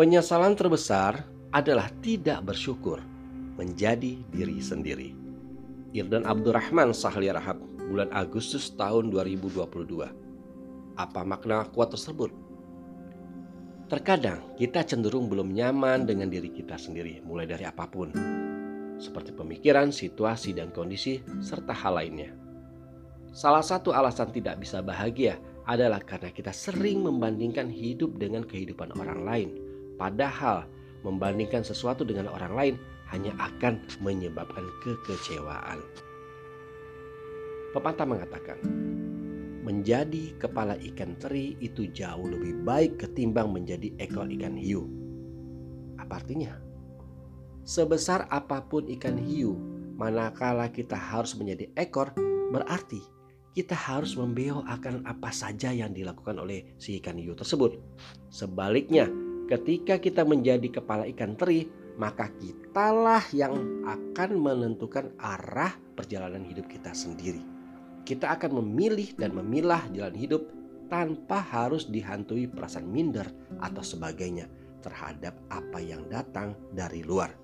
Penyesalan terbesar adalah tidak bersyukur menjadi diri sendiri. Irdan Abdurrahman Sahli Rahab bulan Agustus tahun 2022. Apa makna kuat tersebut? Terkadang kita cenderung belum nyaman dengan diri kita sendiri, mulai dari apa pun, seperti pemikiran, situasi, dan kondisi, serta hal lainnya. Salah satu alasan tidak bisa bahagia adalah karena kita sering membandingkan hidup dengan kehidupan orang lain, padahal membandingkan sesuatu dengan orang lain hanya akan menyebabkan kekecewaan. Pepatah mengatakan, menjadi kepala ikan teri itu jauh lebih baik ketimbang menjadi ekor ikan hiu. Apa artinya? Sebesar apa pun ikan hiu, manakala kita harus menjadi ekor, berarti kita harus membeo akan apa saja yang dilakukan oleh si ikan hiu tersebut. Sebaliknya, ketika kita menjadi kepala ikan teri, maka kitalah yang akan menentukan arah perjalanan hidup kita sendiri. Kita akan memilih dan memilah jalan hidup tanpa harus dihantui perasaan minder atau sebagainya terhadap apa yang datang dari luar.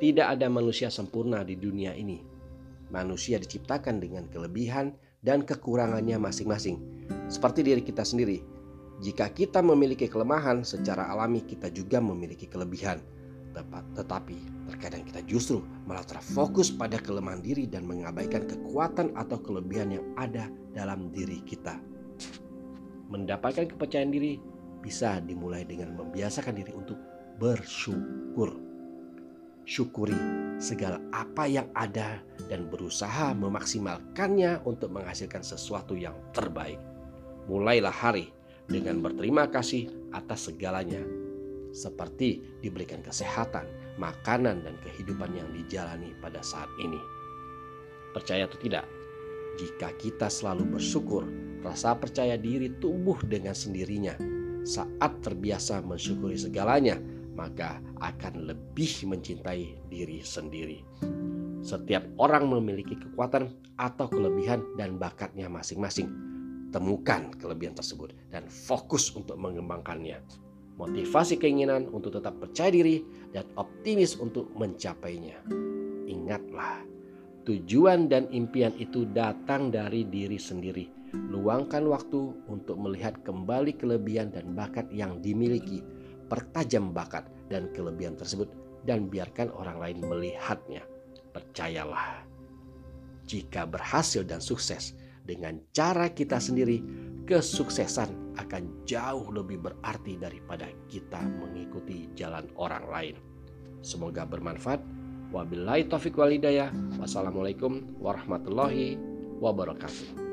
Tidak ada manusia sempurna di dunia ini. Manusia diciptakan dengan kelebihan dan kekurangannya masing-masing, seperti diri kita sendiri. Jika kita memiliki kelemahan, secara alami kita juga memiliki kelebihan. Tetapi terkadang kita justru malah terfokus pada kelemahan diri dan mengabaikan kekuatan atau kelebihan yang ada dalam diri kita. Mendapatkan kepercayaan diri bisa dimulai dengan membiasakan diri untuk bersyukur. Syukuri segala apa yang ada dan berusaha memaksimalkannya untuk menghasilkan sesuatu yang terbaik. Mulailah hari dengan berterima kasih atas segalanya seperti diberikan kesehatan, makanan, dan kehidupan yang dijalani pada saat ini. Percaya atau tidak, jika kita selalu bersyukur, rasa percaya diri tumbuh dengan sendirinya. Saat terbiasa mensyukuri segalanya, maka akan lebih mencintai diri sendiri. Setiap orang memiliki kekuatan atau kelebihan dan bakatnya masing-masing. Temukan kelebihan tersebut dan fokus untuk mengembangkannya motivasi keinginan untuk tetap percaya diri, dan optimis untuk mencapainya. Ingatlah, tujuan dan impian itu datang dari diri sendiri. Luangkan waktu untuk melihat kembali kelebihan dan bakat yang dimiliki. Pertajam bakat dan kelebihan tersebut dan biarkan orang lain melihatnya. Percayalah, jika berhasil dan sukses dengan cara kita sendiri, kesuksesan akan jauh lebih berarti daripada kita mengikuti jalan orang lain. Semoga bermanfaat. Wabillahi taufiq walidayah. Wassalamualaikum warahmatullahi wabarakatuh.